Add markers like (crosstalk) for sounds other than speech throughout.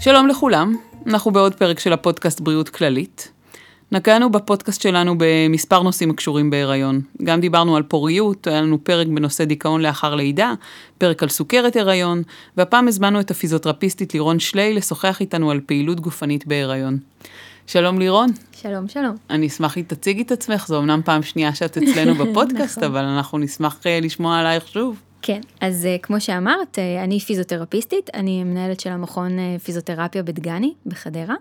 שלום לכולם, אנחנו בעוד פרק של הפודקאסט בריאות כללית. נגענו בפודקאסט שלנו במספר נושאים הקשורים בהיריון. גם דיברנו על פוריות, היה לנו פרק בנושא דיכאון לאחר לידה, פרק על סוכרת הריון, והפעם הזמנו את הפיזיותרפיסטית לירון שליי לשוחח איתנו על פעילות גופנית בהיריון. שלום לירון. שלום, שלום. אני אשמח אם תציגי את עצמך, זו אמנם פעם שנייה שאת אצלנו (laughs) בפודקאסט, נכון. אבל אנחנו נשמח אה, לשמוע עלייך שוב. כן, אז uh, כמו שאמרת, uh, אני פיזיותרפיסטית, אני מנהלת של המכון uh, פיזיותרפיה בדגני, בחדרה.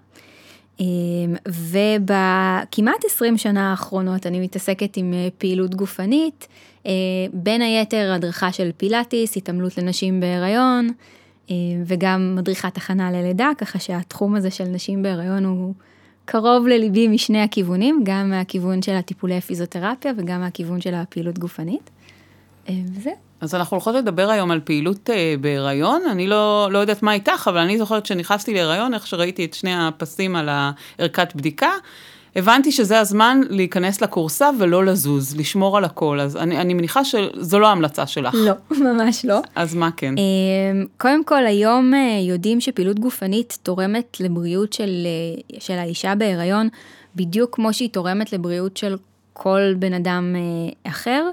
Um, ובכמעט 20 שנה האחרונות אני מתעסקת עם פעילות גופנית, בין היתר הדרכה של פילאטיס, התעמלות לנשים בהיריון, וגם מדריכת הכנה ללידה, ככה שהתחום הזה של נשים בהיריון הוא קרוב לליבי משני הכיוונים, גם מהכיוון של הטיפולי פיזיותרפיה וגם מהכיוון של הפעילות גופנית. וזהו. אז אנחנו הולכות לדבר היום על פעילות uh, בהיריון. אני לא, לא יודעת מה איתך, אבל אני זוכרת שנכנסתי להיריון, איך שראיתי את שני הפסים על הערכת בדיקה, הבנתי שזה הזמן להיכנס לקורסה ולא לזוז, לשמור על הכל. אז אני, אני מניחה שזו לא ההמלצה שלך. לא, (laughs) ממש לא. אז מה כן? אמ, קודם כל, היום אה, יודעים שפעילות גופנית תורמת לבריאות של, אה, של האישה בהיריון, בדיוק כמו שהיא תורמת לבריאות של כל בן אדם אחר.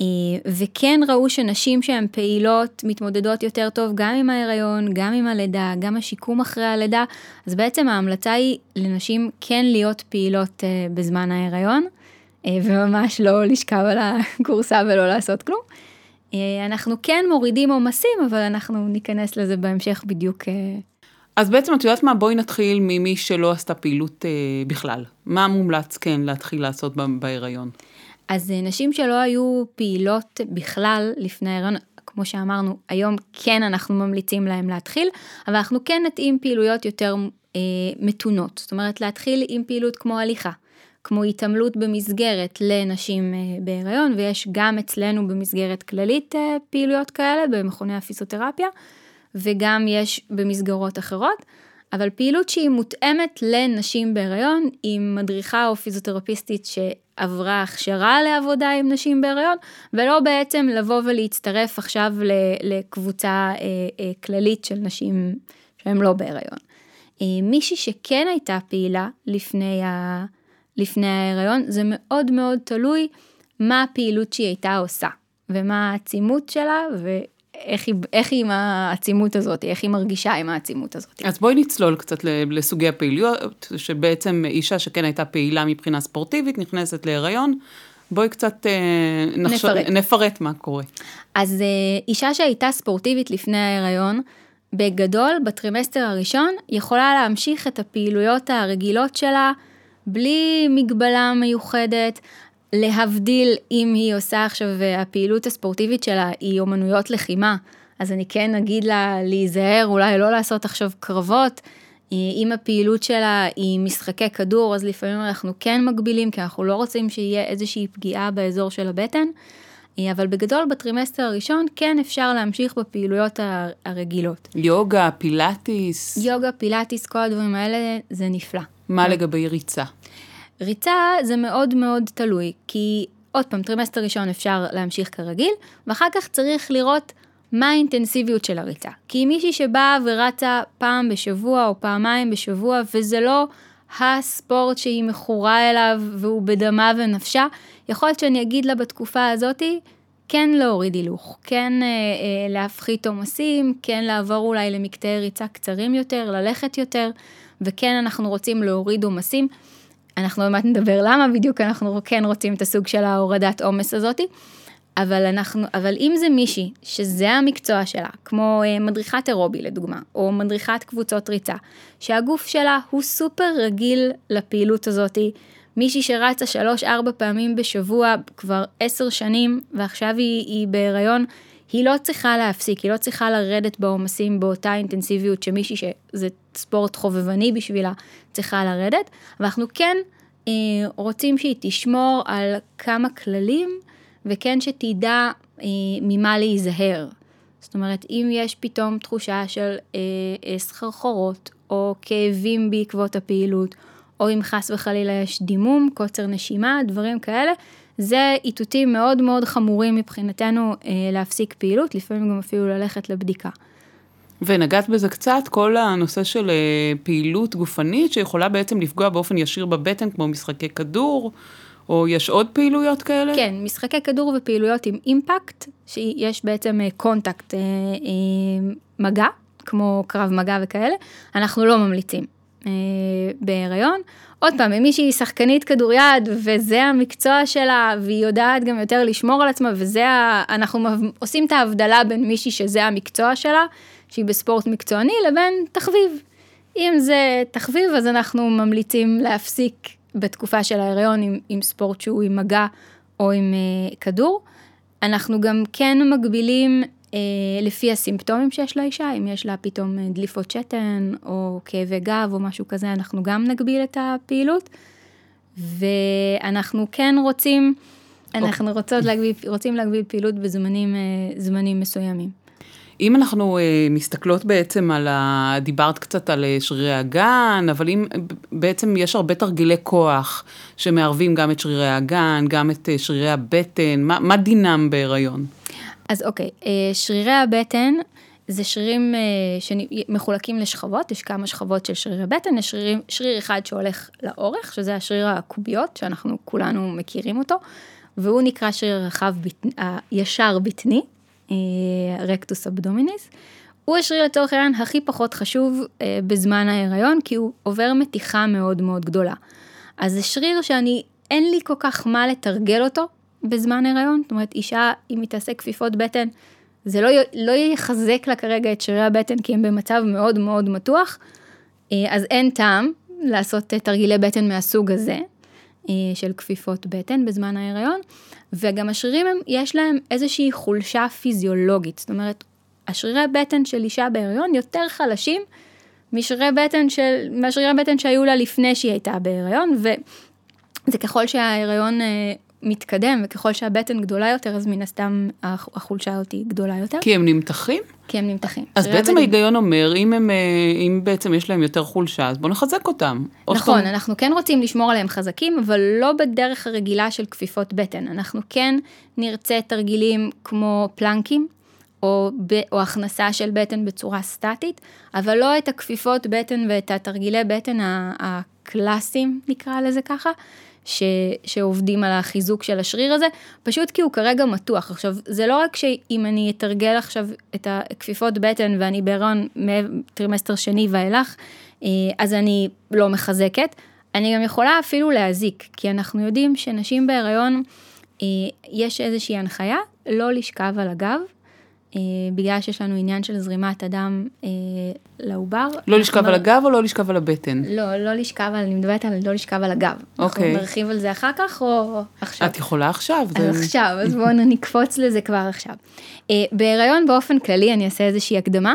אה, וכן ראו שנשים שהן פעילות מתמודדות יותר טוב גם עם ההיריון, גם עם הלידה, גם השיקום אחרי הלידה, אז בעצם ההמלצה היא לנשים כן להיות פעילות אה, בזמן ההיריון, אה, וממש לא לשכב על הקורסה ולא לעשות כלום. אנחנו כן מורידים עומסים, אבל אנחנו ניכנס לזה בהמשך בדיוק. אז בעצם את יודעת מה? בואי נתחיל ממי שלא עשתה פעילות בכלל. מה מומלץ כן להתחיל לעשות בהיריון? אז אה, נשים שלא היו פעילות בכלל לפני ההיריון, כמו שאמרנו, היום כן אנחנו ממליצים להם להתחיל, אבל אנחנו כן נתאים פעילויות יותר אה, מתונות. זאת אומרת, להתחיל עם פעילות כמו הליכה, כמו התעמלות במסגרת לנשים אה, בהיריון, ויש גם אצלנו במסגרת כללית אה, פעילויות כאלה, במכוני הפיזיותרפיה, וגם יש במסגרות אחרות. אבל פעילות שהיא מותאמת לנשים בהיריון, עם מדריכה או פיזיותרפיסטית שעברה הכשרה לעבודה עם נשים בהיריון, ולא בעצם לבוא ולהצטרף עכשיו לקבוצה אה, אה, כללית של נשים שהן לא בהיריון. אה, מישהי שכן הייתה פעילה לפני, ה, לפני ההיריון, זה מאוד מאוד תלוי מה הפעילות שהיא הייתה עושה, ומה העצימות שלה, ו... איך היא, איך היא עם העצימות הזאת, איך היא מרגישה עם העצימות הזאת. אז בואי נצלול קצת לסוגי הפעילויות, שבעצם אישה שכן הייתה פעילה מבחינה ספורטיבית, נכנסת להיריון. בואי קצת אה, נחש... נפרט. נפרט מה קורה. אז אה, אישה שהייתה ספורטיבית לפני ההיריון, בגדול, בטרימסטר הראשון, יכולה להמשיך את הפעילויות הרגילות שלה, בלי מגבלה מיוחדת. להבדיל אם היא עושה עכשיו, הפעילות הספורטיבית שלה היא אומנויות לחימה, אז אני כן אגיד לה להיזהר, אולי לא לעשות עכשיו קרבות. אם הפעילות שלה היא משחקי כדור, אז לפעמים אנחנו כן מגבילים, כי אנחנו לא רוצים שיהיה איזושהי פגיעה באזור של הבטן. אבל בגדול בטרימסטר הראשון כן אפשר להמשיך בפעילויות הרגילות. יוגה, פילאטיס. יוגה, פילאטיס, כל הדברים האלה זה נפלא. מה לגבי ריצה? ריצה זה מאוד מאוד תלוי, כי עוד פעם, טרימסטר ראשון אפשר להמשיך כרגיל, ואחר כך צריך לראות מה האינטנסיביות של הריצה. כי מישהי שבאה ורצה פעם בשבוע או פעמיים בשבוע, וזה לא הספורט שהיא מכורה אליו והוא בדמה ונפשה, יכול להיות שאני אגיד לה בתקופה הזאתי, כן להוריד הילוך, כן אה, אה, להפחית עומסים, כן לעבור אולי למקטעי ריצה קצרים יותר, ללכת יותר, וכן אנחנו רוצים להוריד עומסים. אנחנו עוד מעט נדבר למה בדיוק אנחנו כן רוצים את הסוג של ההורדת עומס הזאתי. אבל אנחנו, אבל אם זה מישהי שזה המקצוע שלה, כמו אה, מדריכת אירובי לדוגמה, או מדריכת קבוצות ריצה, שהגוף שלה הוא סופר רגיל לפעילות הזאתי, מישהי שרצה שלוש-ארבע פעמים בשבוע כבר עשר שנים, ועכשיו היא, היא בהיריון, היא לא צריכה להפסיק, היא לא צריכה לרדת בעומסים באותה אינטנסיביות שמישהי שזה ספורט חובבני בשבילה צריכה לרדת, אבל אנחנו כן אה, רוצים שהיא תשמור על כמה כללים וכן שתדע אה, ממה להיזהר. זאת אומרת, אם יש פתאום תחושה של אה, אה, סחרחורות או כאבים בעקבות הפעילות, או אם חס וחלילה יש דימום, קוצר נשימה, דברים כאלה, זה איתותים מאוד מאוד חמורים מבחינתנו אה, להפסיק פעילות, לפעמים גם אפילו ללכת לבדיקה. ונגעת בזה קצת, כל הנושא של אה, פעילות גופנית שיכולה בעצם לפגוע באופן ישיר בבטן, כמו משחקי כדור, או יש עוד פעילויות כאלה? כן, משחקי כדור ופעילויות עם אימפקט, שיש בעצם קונטקט, מגע, כמו קרב מגע וכאלה, אנחנו לא ממליצים בהיריון. עוד פעם, אם מישהי שחקנית כדוריד וזה המקצוע שלה והיא יודעת גם יותר לשמור על עצמה וזה, ה... אנחנו עושים את ההבדלה בין מישהי שזה המקצוע שלה, שהיא בספורט מקצועני, לבין תחביב. אם זה תחביב, אז אנחנו ממליצים להפסיק בתקופה של ההיריון עם, עם ספורט שהוא עם מגע או עם uh, כדור. אנחנו גם כן מגבילים לפי הסימפטומים שיש לאישה, אם יש לה פתאום אה, דליפות שתן או כאבי גב או משהו כזה, אנחנו גם נגביל את הפעילות. ואנחנו כן רוצים, אנחנו okay. רוצות להגביל, רוצים להגביל פעילות בזמנים uh, מסוימים. אם אנחנו אה, מסתכלות בעצם על ה... דיברת קצת על אה, שרירי הגן, אבל אם בעצם יש הרבה תרגילי כוח שמערבים גם את שרירי הגן, גם את אה, שרירי הבטן, מה, מה דינם בהיריון? אז אוקיי, שרירי הבטן זה שרירים שמחולקים לשכבות, יש כמה שכבות של שרירי בטן, יש שריר, שריר אחד שהולך לאורך, שזה השריר הקוביות, שאנחנו כולנו מכירים אותו, והוא נקרא שריר רחב הישר בטני. רקטוס אבדומיניס. הוא השריר לצורך העניין הכי פחות חשוב אה, בזמן ההיריון, כי הוא עובר מתיחה מאוד מאוד גדולה. אז זה שריר שאני, אין לי כל כך מה לתרגל אותו בזמן ההיריון, זאת אומרת, אישה, אם היא תעשה כפיפות בטן, זה לא, לא יחזק לה כרגע את שרירי הבטן, כי הם במצב מאוד מאוד מתוח, אה, אז אין טעם לעשות תרגילי בטן מהסוג הזה, אה, של כפיפות בטן בזמן ההיריון. וגם השרירים הם, יש להם איזושהי חולשה פיזיולוגית, זאת אומרת, השרירי בטן של אישה בהיריון יותר חלשים משרירי בטן של, מהשרירי בטן שהיו לה לפני שהיא הייתה בהיריון, וזה ככל שההיריון אה, מתקדם וככל שהבטן גדולה יותר, אז מן הסתם החולשה הזאת היא גדולה יותר. כי הם נמתחים? כי הם נמתחים. אז בעצם ההיגיון אומר, אם, הם, אה, אם בעצם יש להם יותר חולשה, אז בואו נחזק אותם. נכון, שאתה... אנחנו כן רוצים לשמור עליהם חזקים, אבל לא בדרך הרגילה של כפיפות בטן. אנחנו כן נרצה תרגילים כמו פלנקים, או, ב, או הכנסה של בטן בצורה סטטית, אבל לא את הכפיפות בטן ואת התרגילי בטן הקלאסיים, נקרא לזה ככה, ש, שעובדים על החיזוק של השריר הזה, פשוט כי הוא כרגע מתוח. עכשיו, זה לא רק שאם אני אתרגל עכשיו את הכפיפות בטן ואני בהיריון מטרימסטר שני ואילך, אה, אז אני לא מחזקת, אני גם יכולה אפילו להזיק, כי אנחנו יודעים שנשים בהיריון, אה, יש איזושהי הנחיה לא לשכב על הגב, בגלל שיש לנו עניין של זרימת הדם אה, לעובר. לא לשכב על הגב או לא לשכב על הבטן? לא, לא לשכב אני מדברת על לא לשכב על הגב. אוקיי. אנחנו נרחיב על זה אחר כך או עכשיו? את יכולה עכשיו. זה... עכשיו, אז בואו (laughs) נקפוץ לזה כבר עכשיו. אה, בהיריון באופן כללי, אני אעשה איזושהי הקדמה.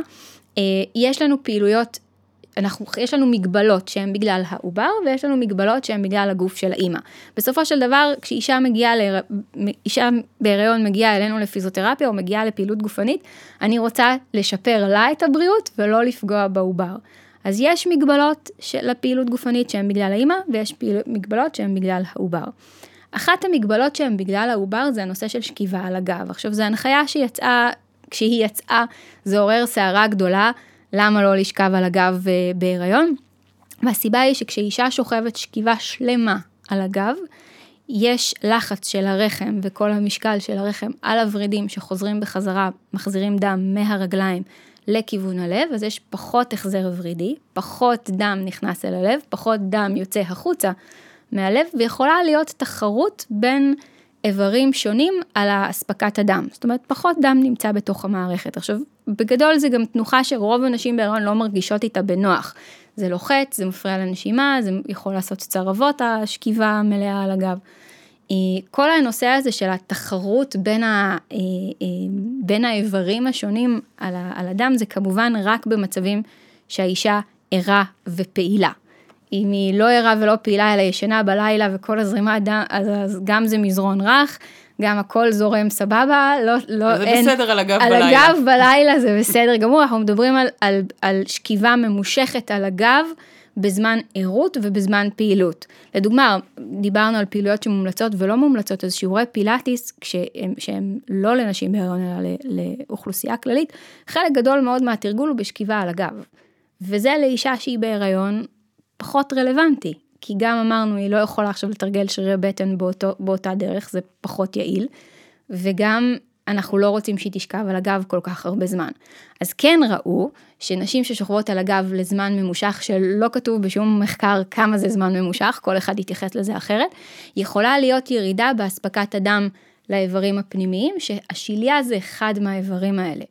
יש לנו פעילויות אנחנו, יש לנו מגבלות שהן בגלל העובר, ויש לנו מגבלות שהן בגלל הגוף של האימא. בסופו של דבר, כשאישה מגיעה, להיר... אישה בהיריון מגיעה אלינו לפיזיותרפיה או מגיעה לפעילות גופנית, אני רוצה לשפר לה את הבריאות ולא לפגוע בעובר. אז יש מגבלות של הפעילות גופנית שהן בגלל האימא, ויש פעיל... מגבלות שהן בגלל העובר. אחת המגבלות שהן בגלל העובר זה הנושא של שכיבה על הגב. עכשיו, זו הנחיה שיצאה, כשהיא יצאה, זה עורר סערה גדולה. למה לא לשכב על הגב אה, בהיריון? והסיבה היא שכשאישה שוכבת שכיבה שלמה על הגב, יש לחץ של הרחם וכל המשקל של הרחם על הוורידים שחוזרים בחזרה, מחזירים דם מהרגליים לכיוון הלב, אז יש פחות החזר ורידי, פחות דם נכנס אל הלב, פחות דם יוצא החוצה מהלב, ויכולה להיות תחרות בין איברים שונים על אספקת הדם. זאת אומרת, פחות דם נמצא בתוך המערכת. עכשיו, בגדול זה גם תנוחה שרוב הנשים בהיריון לא מרגישות איתה בנוח. זה לוחץ, זה מפריע לנשימה, זה יכול לעשות צרבות, השכיבה המלאה על הגב. אה, כל הנושא הזה של התחרות בין, ה, אה, אה, בין האיברים השונים על הדם זה כמובן רק במצבים שהאישה ערה ופעילה. אם היא לא ערה ולא פעילה אלא ישנה בלילה וכל הזרימת דם, אז, אז גם זה מזרון רך, גם הכל זורם סבבה, לא, לא, זה אין... זה בסדר על הגב על בלילה. על הגב בלילה זה בסדר גמור, אנחנו מדברים על, על, על שכיבה ממושכת על הגב בזמן ערות ובזמן פעילות. לדוגמה, דיברנו על פעילויות שמומלצות ולא מומלצות, אז שיעורי פילאטיס, כשהם, שהם לא לנשים בהיריון אלא לאוכלוסייה כללית, חלק גדול מאוד מהתרגול הוא בשכיבה על הגב. וזה לאישה שהיא בהיריון פחות רלוונטי, כי גם אמרנו, היא לא יכולה עכשיו לתרגל שרירי בטן באותו, באותה דרך, זה פחות יעיל, וגם אנחנו לא רוצים שהיא תשכב על הגב כל כך הרבה זמן. אז כן ראו שנשים ששוכבות על הגב לזמן ממושך, שלא כתוב בשום מחקר כמה זה זמן ממושך, כל אחד יתייחס לזה אחרת, יכולה להיות ירידה באספקת הדם לאיברים הפנימיים, שהשיליה זה אחד מהאיברים האלה.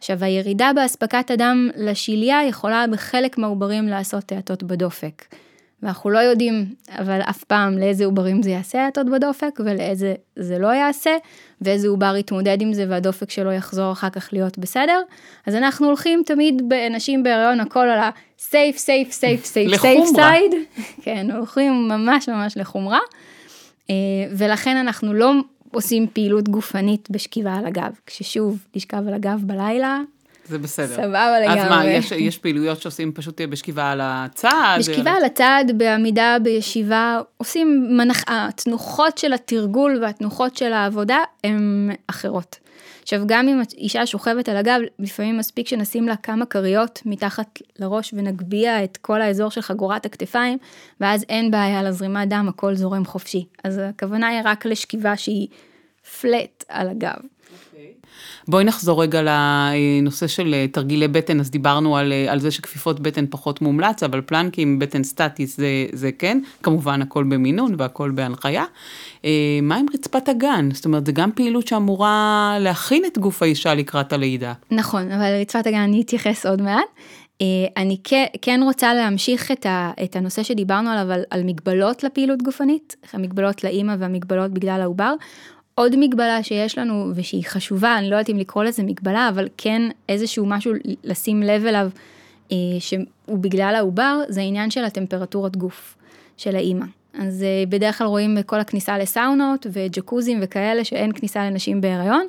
עכשיו, הירידה באספקת הדם לשיליה יכולה בחלק מהעוברים לעשות האטות בדופק. ואנחנו לא יודעים, אבל אף פעם לאיזה עוברים זה יעשה האטות בדופק ולאיזה זה לא יעשה, ואיזה עובר יתמודד עם זה והדופק שלו יחזור אחר כך להיות בסדר. אז אנחנו הולכים תמיד בנשים בהריון הכל על ה-safe, safe, safe, safe, safe side. (laughs) כן, הולכים ממש ממש לחומרה. אה, ולכן אנחנו לא עושים פעילות גופנית בשכיבה על הגב. כששוב, לשכב על הגב בלילה, זה בסדר. סבבה לגמרי. אז מה, יש, יש פעילויות שעושים פשוט בשכיבה על הצד? בשכיבה על הצד, בעמידה, בישיבה, עושים מנח... התנוחות של התרגול והתנוחות של העבודה הן אחרות. עכשיו, גם אם אישה שוכבת על הגב, לפעמים מספיק שנשים לה כמה כריות מתחת לראש ונגביה את כל האזור של חגורת הכתפיים, ואז אין בעיה לזרימת דם, הכל זורם חופשי. אז הכוונה היא רק לשכיבה שהיא פלט על הגב. בואי נחזור רגע לנושא של אה, תרגילי בטן, אז דיברנו על, אה, על זה שכפיפות בטן פחות מומלץ, אבל פלנקים, בטן סטטי זה, זה כן, כמובן הכל במינון והכל בהנחיה. אה, מה עם רצפת הגן? זאת אומרת, זה גם פעילות שאמורה להכין את גוף האישה לקראת הלידה. נכון, אבל רצפת הגן אני אתייחס עוד מעט. אני כן רוצה להמשיך את, ה, את הנושא שדיברנו עליו, על, על מגבלות לפעילות גופנית, המגבלות לאימא והמגבלות בגלל העובר. עוד מגבלה שיש לנו ושהיא חשובה, אני לא יודעת אם לקרוא לזה מגבלה, אבל כן איזשהו משהו לשים לב אליו אה, שהוא בגלל העובר, זה העניין של הטמפרטורת גוף של האימא. אז אה, בדרך כלל רואים בכל הכניסה לסאונות וג'קוזים וכאלה שאין כניסה לנשים בהיריון.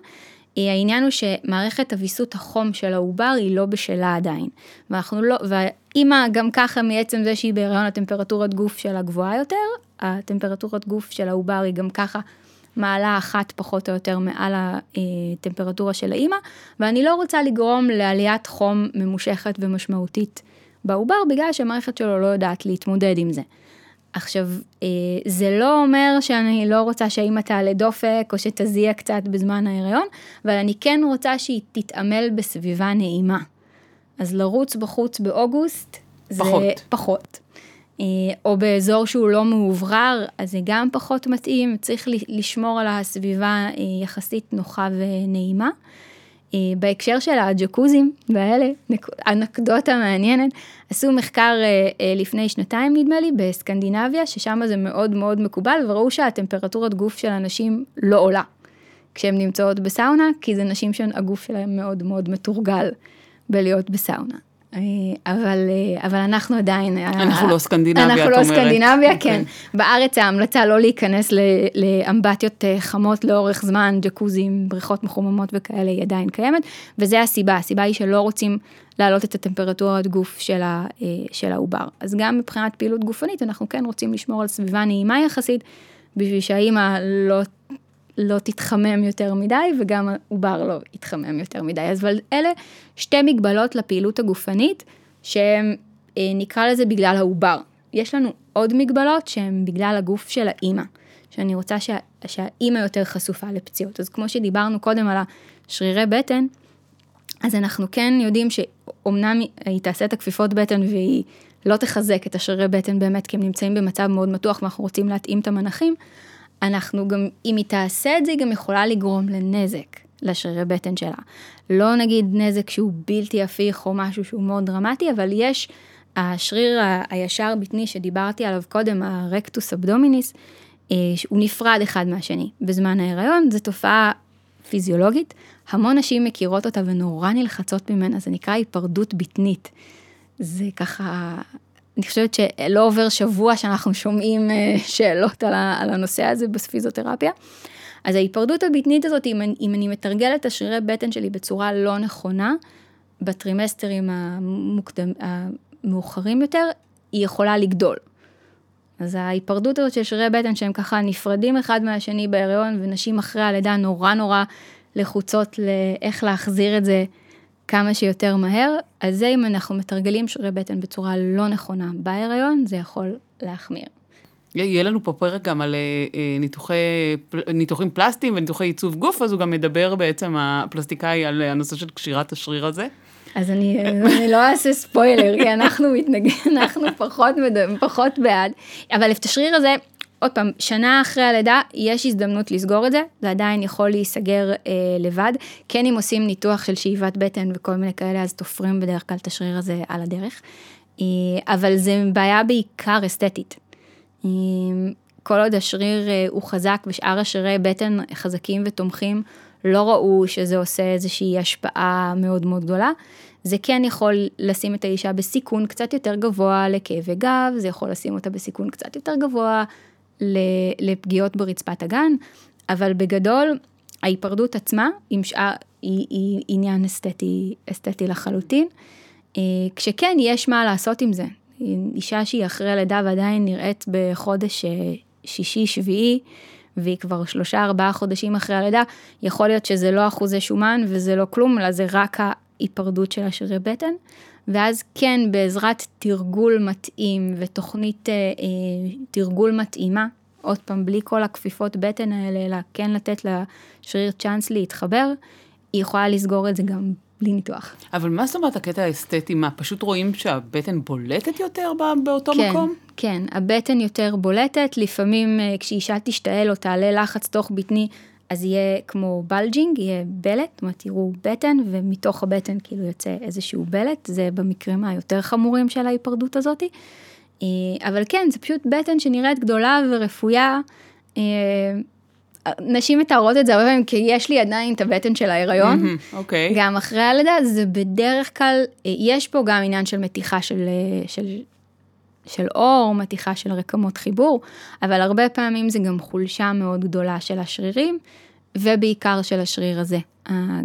אה, העניין הוא שמערכת הוויסות החום של העובר היא לא בשלה עדיין. ואנחנו לא, והאימא גם ככה מעצם זה שהיא בהיריון הטמפרטורת גוף שלה גבוהה יותר, הטמפרטורת גוף של העובר היא גם ככה מעלה אחת פחות או יותר מעל הטמפרטורה של האימא, ואני לא רוצה לגרום לעליית חום ממושכת ומשמעותית בעובר, בגלל שהמערכת שלו לא יודעת להתמודד עם זה. עכשיו, אה, זה לא אומר שאני לא רוצה שהאימא תעלה דופק או שתזיע קצת בזמן ההיריון, אבל אני כן רוצה שהיא תתעמל בסביבה נעימה. אז לרוץ בחוץ באוגוסט, פחות. זה פחות. אה, או באזור שהוא לא מאוברר, אז זה גם פחות מתאים, צריך לשמור על הסביבה אה, יחסית נוחה ונעימה. אה, בהקשר של הג'קוזים והאלה, אנקדוטה מעניינת, עשו מחקר לפני שנתיים נדמה לי בסקנדינביה, ששם זה מאוד מאוד מקובל, וראו שהטמפרטורת גוף של אנשים לא עולה כשהן נמצאות בסאונה, כי זה נשים שהגוף שלהן מאוד מאוד מתורגל בלהיות בסאונה. אה, אבל, אה, אבל אנחנו עדיין... אה, אנחנו לא סקנדינביה, את אומרת. אנחנו לא סקנדינביה, כן. אוקיי. בארץ ההמלצה לא להיכנס לאמבטיות חמות לאורך זמן, ג'קוזים, בריכות מחוממות וכאלה, היא עדיין קיימת, וזה הסיבה, הסיבה היא שלא רוצים להעלות את הטמפרטורת גוף של, ה, של העובר. אז גם מבחינת פעילות גופנית, אנחנו כן רוצים לשמור על סביבה נעימה יחסית, בשביל שהאימא לא לא תתחמם יותר מדי וגם העובר לא יתחמם יותר מדי. אז אבל אלה שתי מגבלות לפעילות הגופנית שהן אה, נקרא לזה בגלל העובר. יש לנו עוד מגבלות שהן בגלל הגוף של האימא, שאני רוצה שה, שהאימא יותר חשופה לפציעות. אז כמו שדיברנו קודם על השרירי בטן, אז אנחנו כן יודעים שאומנם היא תעשה את הכפיפות בטן והיא לא תחזק את השרירי בטן באמת, כי הם נמצאים במצב מאוד מתוח ואנחנו רוצים להתאים את המנחים, אנחנו גם, אם היא תעשה את זה, היא גם יכולה לגרום לנזק לשרירי בטן שלה. לא נגיד נזק שהוא בלתי הפיך או משהו שהוא מאוד דרמטי, אבל יש השריר הישר בטני שדיברתי עליו קודם, הרקטוס אבדומיניס, אה, הוא נפרד אחד מהשני בזמן ההיריון, זו תופעה פיזיולוגית, המון נשים מכירות אותה ונורא נלחצות ממנה, זה נקרא היפרדות בטנית. זה ככה אני חושבת שלא עובר שבוע שאנחנו שומעים אה, שאלות על הנושא הזה בפיזיותרפיה. אז ההיפרדות הבטנית הזאת, אם אני, אם אני מתרגלת את השרירי בטן שלי בצורה לא נכונה, בטרימסטרים המוקדם, המאוחרים יותר, היא יכולה לגדול. אז ההיפרדות הזאת של שרירי בטן שהם ככה נפרדים אחד מהשני בהיריון, ונשים אחרי הלידה נורא נורא לחוצות לאיך להחזיר את זה כמה שיותר מהר, אז זה אם אנחנו מתרגלים שרירי בטן בצורה לא נכונה בהיריון, זה יכול להחמיר. יהיה לנו פה פרק גם על אה, אה, ניתוחי, ניתוחים פלסטיים וניתוחי עיצוב גוף, אז הוא גם מדבר בעצם, הפלסטיקאי, על הנושא של קשירת השריר הזה. אז אני, אני לא אעשה ספוילר, כי אנחנו מתנגדים, אנחנו פחות, פחות בעד. אבל את השריר הזה, עוד פעם, שנה אחרי הלידה, יש הזדמנות לסגור את זה, זה עדיין יכול להיסגר אה, לבד. כן, אם עושים ניתוח של שאיבת בטן וכל מיני כאלה, אז תופרים בדרך כלל את השריר הזה על הדרך. אה, אבל זה בעיה בעיקר אסתטית. אה, כל עוד השריר אה, הוא חזק ושאר השרירי בטן חזקים ותומכים, לא ראו שזה עושה איזושהי השפעה מאוד מאוד גדולה. זה כן יכול לשים את האישה בסיכון קצת יותר גבוה לכאבי גב, זה יכול לשים אותה בסיכון קצת יותר גבוה לפגיעות ברצפת הגן, אבל בגדול ההיפרדות עצמה עם שאר, היא, היא עניין אסתטי, אסתטי לחלוטין. אה, כשכן יש מה לעשות עם זה. אישה שהיא אחרי לידה ועדיין נראית בחודש אה, שישי-שביעי, והיא כבר שלושה ארבעה חודשים אחרי הלידה, יכול להיות שזה לא אחוזי שומן וזה לא כלום, אלא זה רק ההיפרדות של השרירי בטן. ואז כן, בעזרת תרגול מתאים ותוכנית אה, אה, תרגול מתאימה, עוד פעם, בלי כל הכפיפות בטן האלה, אלא כן לתת לשריר צ'אנס להתחבר, היא יכולה לסגור את זה גם בלי ניתוח. אבל מה זאת אומרת הקטע האסתטי? מה, פשוט רואים שהבטן בולטת יותר באותו כן, מקום? כן, הבטן יותר בולטת, לפעמים אה, כשאישה תשתעל או תעלה לחץ תוך בטני, אז יהיה כמו בלג'ינג, יהיה בלט, זאת אומרת, תראו בטן, ומתוך הבטן כאילו יוצא איזשהו בלט, זה במקרים היותר חמורים של ההיפרדות הזאתי. אה, אבל כן, זה פשוט בטן שנראית גדולה ורפויה. אה, נשים מתארות את זה הרבה פעמים, כי יש לי עדיין את הבטן של ההיריון. אוקיי. Mm-hmm, okay. גם אחרי הלידה, זה בדרך כלל, אה, יש פה גם עניין של מתיחה של, של, של אור, מתיחה של רקמות חיבור, אבל הרבה פעמים זה גם חולשה מאוד גדולה של השרירים, ובעיקר של השריר הזה,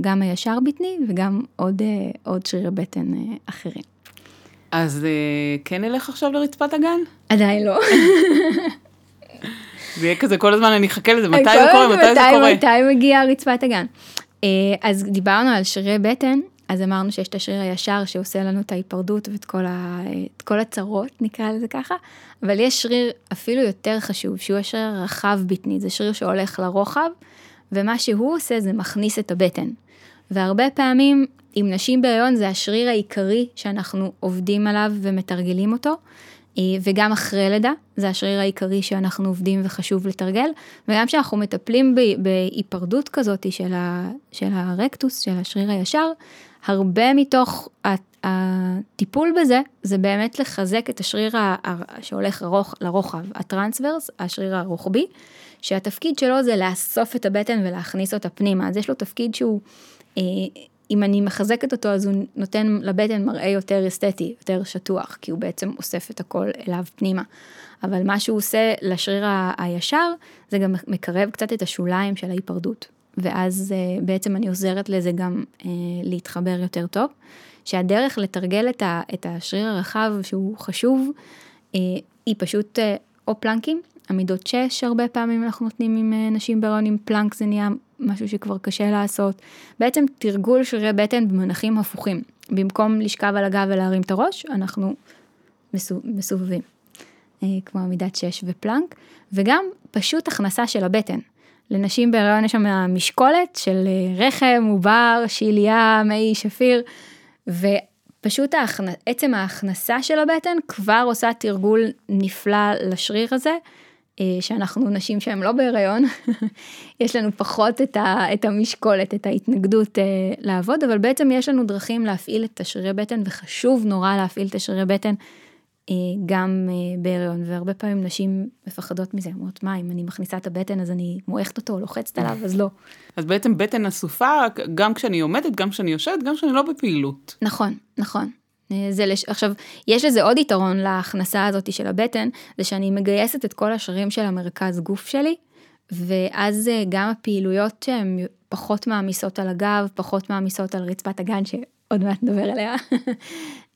גם הישר בטני וגם עוד, עוד שרירי בטן אחרים. אז כן נלך עכשיו לרצפת הגן? עדיין לא. (laughs) זה יהיה כזה כל הזמן, אני אחכה לזה, מתי זה קורה, מתי זה קורה. מתי מגיעה רצפת הגן. אז דיברנו על שרירי בטן, אז אמרנו שיש את השריר הישר שעושה לנו את ההיפרדות ואת כל, ה, כל הצרות, נקרא לזה ככה, אבל יש שריר אפילו יותר חשוב, שהוא השריר הרחב בטני, זה שריר שהולך לרוחב, ומה שהוא עושה זה מכניס את הבטן. והרבה פעמים עם נשים בהיריון זה השריר העיקרי שאנחנו עובדים עליו ומתרגלים אותו, אה, וגם אחרי לידה, זה השריר העיקרי שאנחנו עובדים וחשוב לתרגל, וגם כשאנחנו מטפלים בהיפרדות כזאת של, ה, של הרקטוס, של השריר הישר, הרבה מתוך הטיפול בזה, זה באמת לחזק את השריר שהולך לרוח, לרוחב, הטרנסברס, השריר הרוחבי, שהתפקיד שלו זה לאסוף את הבטן ולהכניס אותה פנימה, אז יש לו תפקיד שהוא... אה, אם אני מחזקת אותו אז הוא נותן לבטן מראה יותר אסתטי, יותר שטוח, כי הוא בעצם אוסף את הכל אליו פנימה. אבל מה שהוא עושה לשריר הישר, זה גם מקרב קצת את השוליים של ההיפרדות. ואז אה, בעצם אני עוזרת לזה גם אה, להתחבר יותר טוב. שהדרך לתרגל את השריר הרחב שהוא חשוב, אה, היא פשוט או פלנקים, עמידות 6 הרבה פעמים אנחנו נותנים עם נשים בהריון עם פלנק זה נהיה משהו שכבר קשה לעשות. בעצם תרגול שרירי בטן במונחים הפוכים. במקום לשכב על הגב ולהרים את הראש, אנחנו מסובבים. אה, כמו עמידת שש ופלנק, וגם פשוט הכנסה של הבטן. לנשים בהריון יש שם משקולת של אה, רחם, עובר, שיליה, מי שפיר, ופשוט ההכנ... עצם ההכנסה של הבטן כבר עושה תרגול נפלא לשריר הזה. אה, שאנחנו נשים שהן לא בהיריון, (laughs) יש לנו פחות את, ה, את המשקולת, את ההתנגדות אה, לעבוד, אבל בעצם יש לנו דרכים להפעיל את השרירי בטן, וחשוב נורא להפעיל את השרירי בטן גם בהיריון, והרבה פעמים נשים מפחדות מזה, אומרות, מה, אם אני מכניסה את הבטן אז אני מועכת אותו, לוחצת עליו, אז לא. אז בעצם בטן אסופה, גם כשאני עומדת, גם כשאני יושבת, גם כשאני לא בפעילות. נכון, נכון. אה, זה לש... עכשיו, יש לזה עוד יתרון להכנסה הזאת של הבטן, זה שאני מגייסת את כל השרירים של המרכז גוף שלי, ואז אה, גם הפעילויות שהן פחות מעמיסות על הגב, פחות מעמיסות על רצפת הגן, עוד מעט נדבר עליה.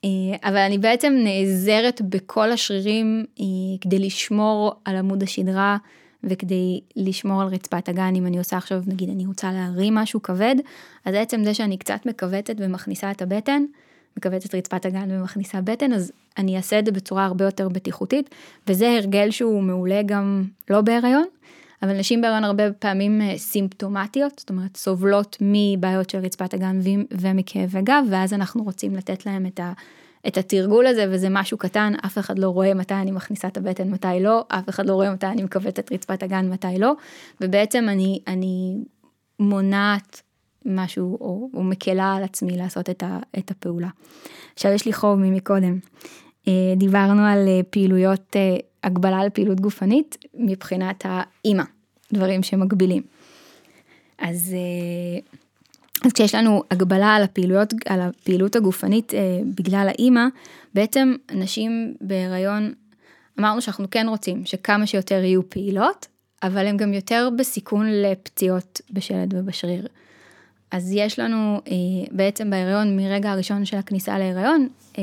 אה, אבל אני בעצם נעזרת בכל השרירים אה, כדי לשמור על עמוד השדרה וכדי לשמור על רצפת הגן, אם אני עושה עכשיו, נגיד אני רוצה להרים משהו כבד, אז עצם זה שאני קצת מכווצת ומכניסה את הבטן, מכווצת רצפת הגן ומכניסה בטן, אז אני אעשה את זה בצורה הרבה יותר בטיחותית, וזה הרגל שהוא מעולה גם לא בהיריון, אבל נשים בהיריון הרבה פעמים אה, סימפטומטיות, זאת אומרת סובלות מבעיות של רצפת הגן ומכאבי גב, ואז אנחנו רוצים לתת להם את ה... את התרגול הזה וזה משהו קטן, אף אחד לא רואה מתי אני מכניסה את הבטן, מתי לא, אף אחד לא רואה מתי אני מכווצת את רצפת הגן, מתי לא, ובעצם אני, אני מונעת משהו או, או מקלה על עצמי לעשות את, ה, את הפעולה. עכשיו יש לי חוב ממקודם. אה, דיברנו על אה, פעילויות, הגבלה על פעילות גופנית מבחינת האימא, דברים שמגבילים. אז אז כשיש לנו הגבלה על הפעילויות, על הפעילות הגופנית אה, בגלל האימא, בעצם נשים בהיריון, אמרנו שאנחנו כן רוצים שכמה שיותר יהיו פעילות, אבל הן גם יותר בסיכון לפציעות בשלד ובשריר. אז יש לנו אה, בעצם בהיריון, מרגע הראשון של הכניסה להיריון, אה,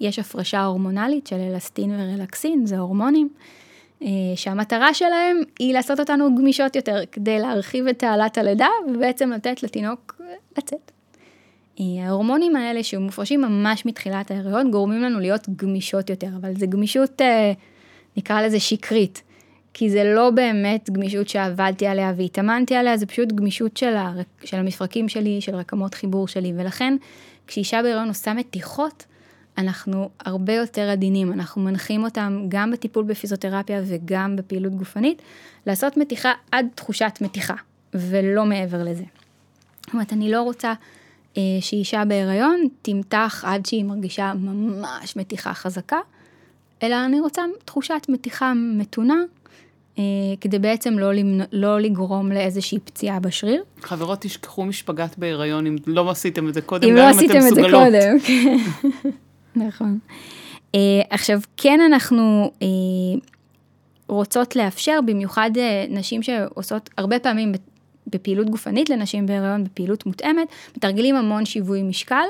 יש הפרשה הורמונלית של אלסטין ורלקסין, זה הורמונים. אה, שהמטרה שלהם היא לעשות אותנו גמישות יותר, כדי להרחיב את תעלת הלידה ובעצם לתת לתינוק לצאת. ההורמונים האלה שמופרשים ממש מתחילת ההיריון גורמים לנו להיות גמישות יותר, אבל זה גמישות, נקרא לזה שקרית, כי זה לא באמת גמישות שעבדתי עליה והתאמנתי עליה, זה פשוט גמישות של, הרק, של המפרקים שלי, של רקמות חיבור שלי, ולכן כשאישה בהיריון עושה מתיחות, אנחנו הרבה יותר עדינים, אנחנו מנחים אותם גם בטיפול בפיזיותרפיה וגם בפעילות גופנית, לעשות מתיחה עד תחושת מתיחה, ולא מעבר לזה. זאת אומרת, אני לא רוצה אה, שאישה בהיריון תמתח עד שהיא מרגישה ממש מתיחה חזקה, אלא אני רוצה תחושת מתיחה מתונה, כדי בעצם לא, למנ... לא לגרום לאיזושהי פציעה בשריר. חברות, תשכחו משפגת בהיריון אם לא עשיתם את זה קודם, אם לא עשיתם את זה קודם, (laughs) כן. נכון. Uh, עכשיו, כן אנחנו uh, רוצות לאפשר, במיוחד uh, נשים שעושות הרבה פעמים בפעילות גופנית לנשים בהיריון, בפעילות מותאמת, מתרגלים המון שיווי משקל,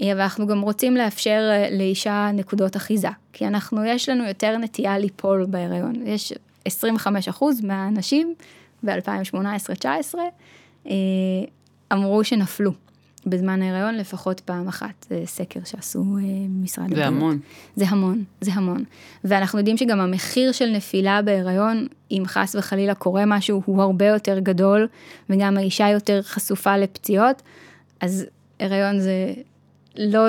אבל אנחנו גם רוצים לאפשר לאישה נקודות אחיזה, כי אנחנו, יש לנו יותר נטייה ליפול בהיריון. יש 25% מהנשים ב-2018-2019 uh, אמרו שנפלו. בזמן ההיריון לפחות פעם אחת, זה סקר שעשו אה, משרד הבריאות. זה המון. זה המון, זה המון. ואנחנו יודעים שגם המחיר של נפילה בהיריון, אם חס וחלילה קורה משהו, הוא הרבה יותר גדול, וגם האישה יותר חשופה לפציעות, אז הריון זה לא,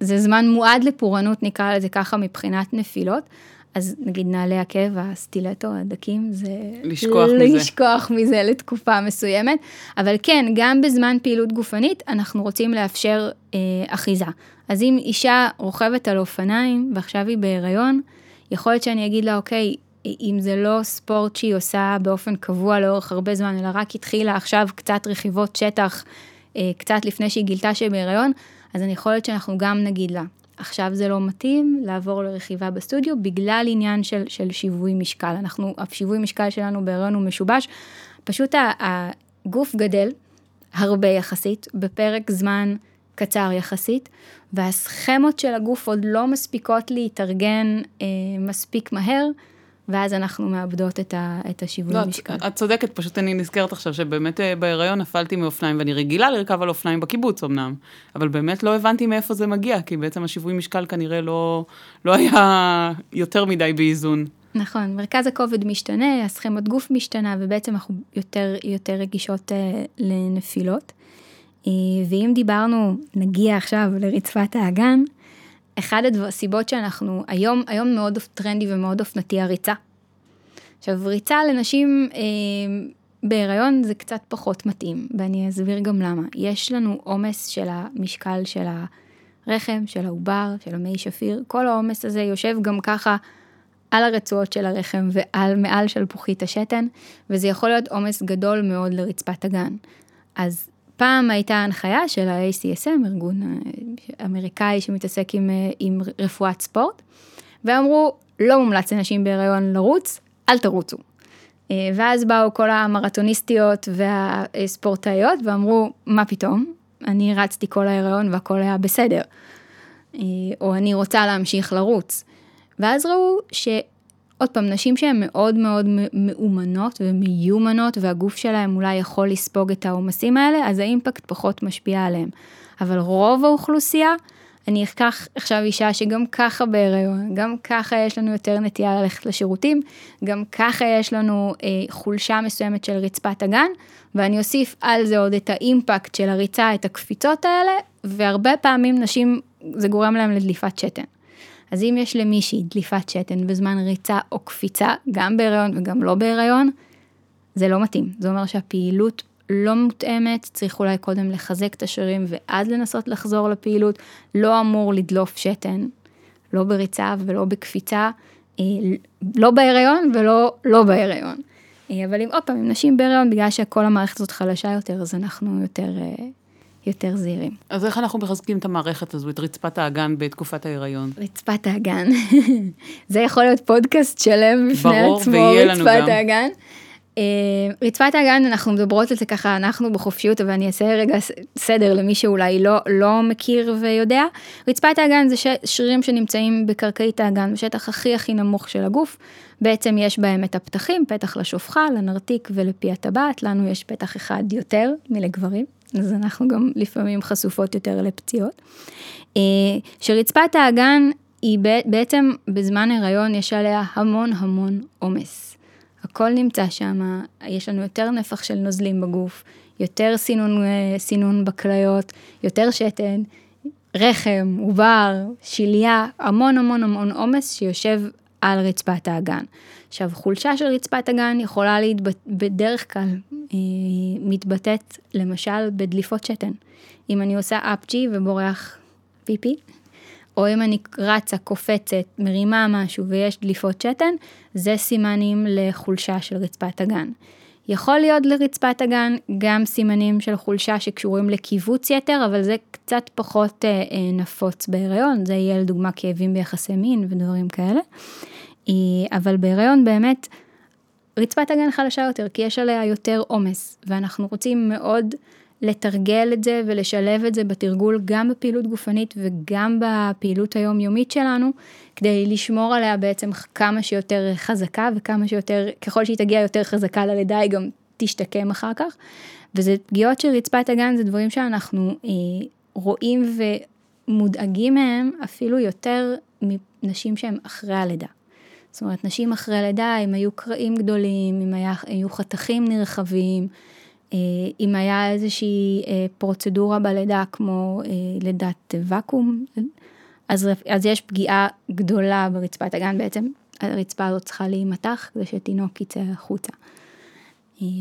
זה זמן מועד לפורענות, נקרא לזה ככה, מבחינת נפילות. אז נגיד נעלי עקב, הסטילטו, הדקים, זה... לשכוח (laughs) מזה. לשכוח מזה לתקופה מסוימת. אבל כן, גם בזמן פעילות גופנית, אנחנו רוצים לאפשר אה, אחיזה. אז אם אישה רוכבת על אופניים ועכשיו היא בהיריון, יכול להיות שאני אגיד לה, אוקיי, אם זה לא ספורט שהיא עושה באופן קבוע לאורך הרבה זמן, אלא רק התחילה עכשיו קצת רכיבות שטח, אה, קצת לפני שהיא גילתה שהיא בהיריון, אז אני יכול להיות שאנחנו גם נגיד לה, עכשיו זה לא מתאים לעבור לרכיבה בסטודיו בגלל עניין של, של שיווי משקל. אנחנו, השיווי משקל שלנו בהריון הוא משובש, פשוט הגוף גדל הרבה יחסית, בפרק זמן קצר יחסית, והסכמות של הגוף עוד לא מספיקות להתארגן אה, מספיק מהר. ואז אנחנו מאבדות את, ה, את השיווי לא, משקל. את, את צודקת, פשוט אני נזכרת עכשיו שבאמת אה, בהיריון נפלתי מאופניים, ואני רגילה לרכב על אופניים בקיבוץ אמנם, אבל באמת לא הבנתי מאיפה זה מגיע, כי בעצם השיווי משקל כנראה לא, לא היה יותר מדי באיזון. נכון, מרכז הכובד משתנה, הסכמות גוף משתנה, ובעצם אנחנו יותר, יותר רגישות אה, לנפילות. אה, ואם דיברנו, נגיע עכשיו לרצפת האגן, אחד הסיבות שאנחנו, היום, היום מאוד טרנדי ומאוד אופנתי הריצה. עכשיו, ריצה לנשים אה, בהיריון זה קצת פחות מתאים, ואני אסביר גם למה. יש לנו עומס של המשקל של הרחם, של העובר, של המי שפיר, כל העומס הזה יושב גם ככה על הרצועות של הרחם ועל מעל שלפוחית השתן, וזה יכול להיות עומס גדול מאוד לרצפת הגן. אז פעם הייתה הנחיה של ה-ACSM, ארגון אה, אמריקאי שמתעסק עם, אה, עם רפואת ספורט, ואמרו, לא מומלץ לנשים בהיריון לרוץ, אל תרוצו. אה, ואז באו כל המרתוניסטיות והספורטאיות ואמרו, מה פתאום? אני רצתי כל ההיריון והכל היה בסדר. או אני רוצה להמשיך לרוץ. ואז ראו שעוד פעם, נשים שהן מאוד מאוד מאומנות ומיומנות והגוף שלהן אולי יכול לספוג את העומסים האלה, אז האימפקט פחות משפיע עליהם. אבל רוב האוכלוסייה, אני אקח עכשיו אישה שגם ככה בהיריון, גם ככה יש לנו יותר נטייה ללכת לשירותים, גם ככה יש לנו אה, חולשה מסוימת של רצפת הגן, ואני אוסיף על זה עוד את האימפקט של הריצה, את הקפיצות האלה, והרבה פעמים נשים, זה גורם להם לדליפת שתן. אז אם יש למישהי דליפת שתן בזמן ריצה או קפיצה, גם בהיריון וגם לא בהיריון, זה לא מתאים. זה אומר שהפעילות לא מותאמת, צריך אולי קודם לחזק את השרירים ואז לנסות לחזור לפעילות, לא אמור לדלוף שתן, לא בריצה ולא בקפיצה, אה, לא בהיריון ולא לא בהיריון. אה, אבל אם עוד פעם, אם נשים בהיריון, בגלל שכל המערכת הזאת חלשה יותר, אז אנחנו יותר, אה, יותר זהירים. אז איך אנחנו מחזקים את המערכת הזו, את רצפת האגן בתקופת ההיריון? רצפת האגן. (laughs) זה יכול להיות פודקאסט שלם בפני ברור, עצמו, רצפת. האגן. אה, רצפת האגן, אנחנו מדברות על זה ככה, אנחנו בחופשיות, אבל אני אעשה רגע סדר למי שאולי לא, לא מכיר ויודע. רצפת האגן זה ש- שרירים שנמצאים בקרקעית האגן, בשטח הכי הכי נמוך של הגוף. בעצם יש בהם את הפתחים, פתח לשופחה, לנרתיק ולפי הטבעת, לנו יש פתח אחד יותר מלגברים, אז אנחנו גם לפעמים חשופות יותר לפציעות. אה, שרצפת האגן היא בעצם בזמן הריון יש עליה המון המון עומס. הכל נמצא שם, יש לנו יותר נפח של נוזלים בגוף, יותר סינון, אה, סינון בכליות, יותר שתן, רחם, עובר, שליה, המון המון המון עומס שיושב על רצפת האגן. עכשיו, חולשה של רצפת הגן יכולה להתבט... בדרך כלל אה, מתבטאת למשל בדליפות שתן. אם אני עושה אפג'י ובורח פיפי, או אם אני רצה, קופצת, מרימה משהו ויש דליפות שתן, זה סימנים לחולשה של רצפת הגן. יכול להיות לרצפת הגן גם סימנים של חולשה שקשורים לקיבוץ יתר, אבל זה קצת פחות אה, אה, נפוץ בהיריון, זה יהיה לדוגמה כאבים ביחסי מין ודברים כאלה. אה, אבל בהיריון באמת, רצפת הגן חלשה יותר, כי יש עליה יותר עומס, ואנחנו רוצים מאוד לתרגל את זה ולשלב את זה בתרגול גם בפעילות גופנית וגם בפעילות היומיומית שלנו, כדי לשמור עליה בעצם כמה שיותר חזקה וכמה שיותר, ככל שהיא תגיע יותר חזקה ללידה היא גם תשתקם אחר כך. וזה פגיעות של רצפת הגן, זה דברים שאנחנו אה, רואים ומודאגים מהם אפילו יותר מנשים שהן אחרי הלידה. זאת אומרת, נשים אחרי לידה, אם היו קרעים גדולים, אם היה, היו חתכים נרחבים, אה, אם היה איזושהי אה, פרוצדורה בלידה כמו אה, לידת ואקום, אז, אז יש פגיעה גדולה ברצפת הגן, בעצם הרצפה הזאת צריכה להימתח כדי שתינוק יצא החוצה.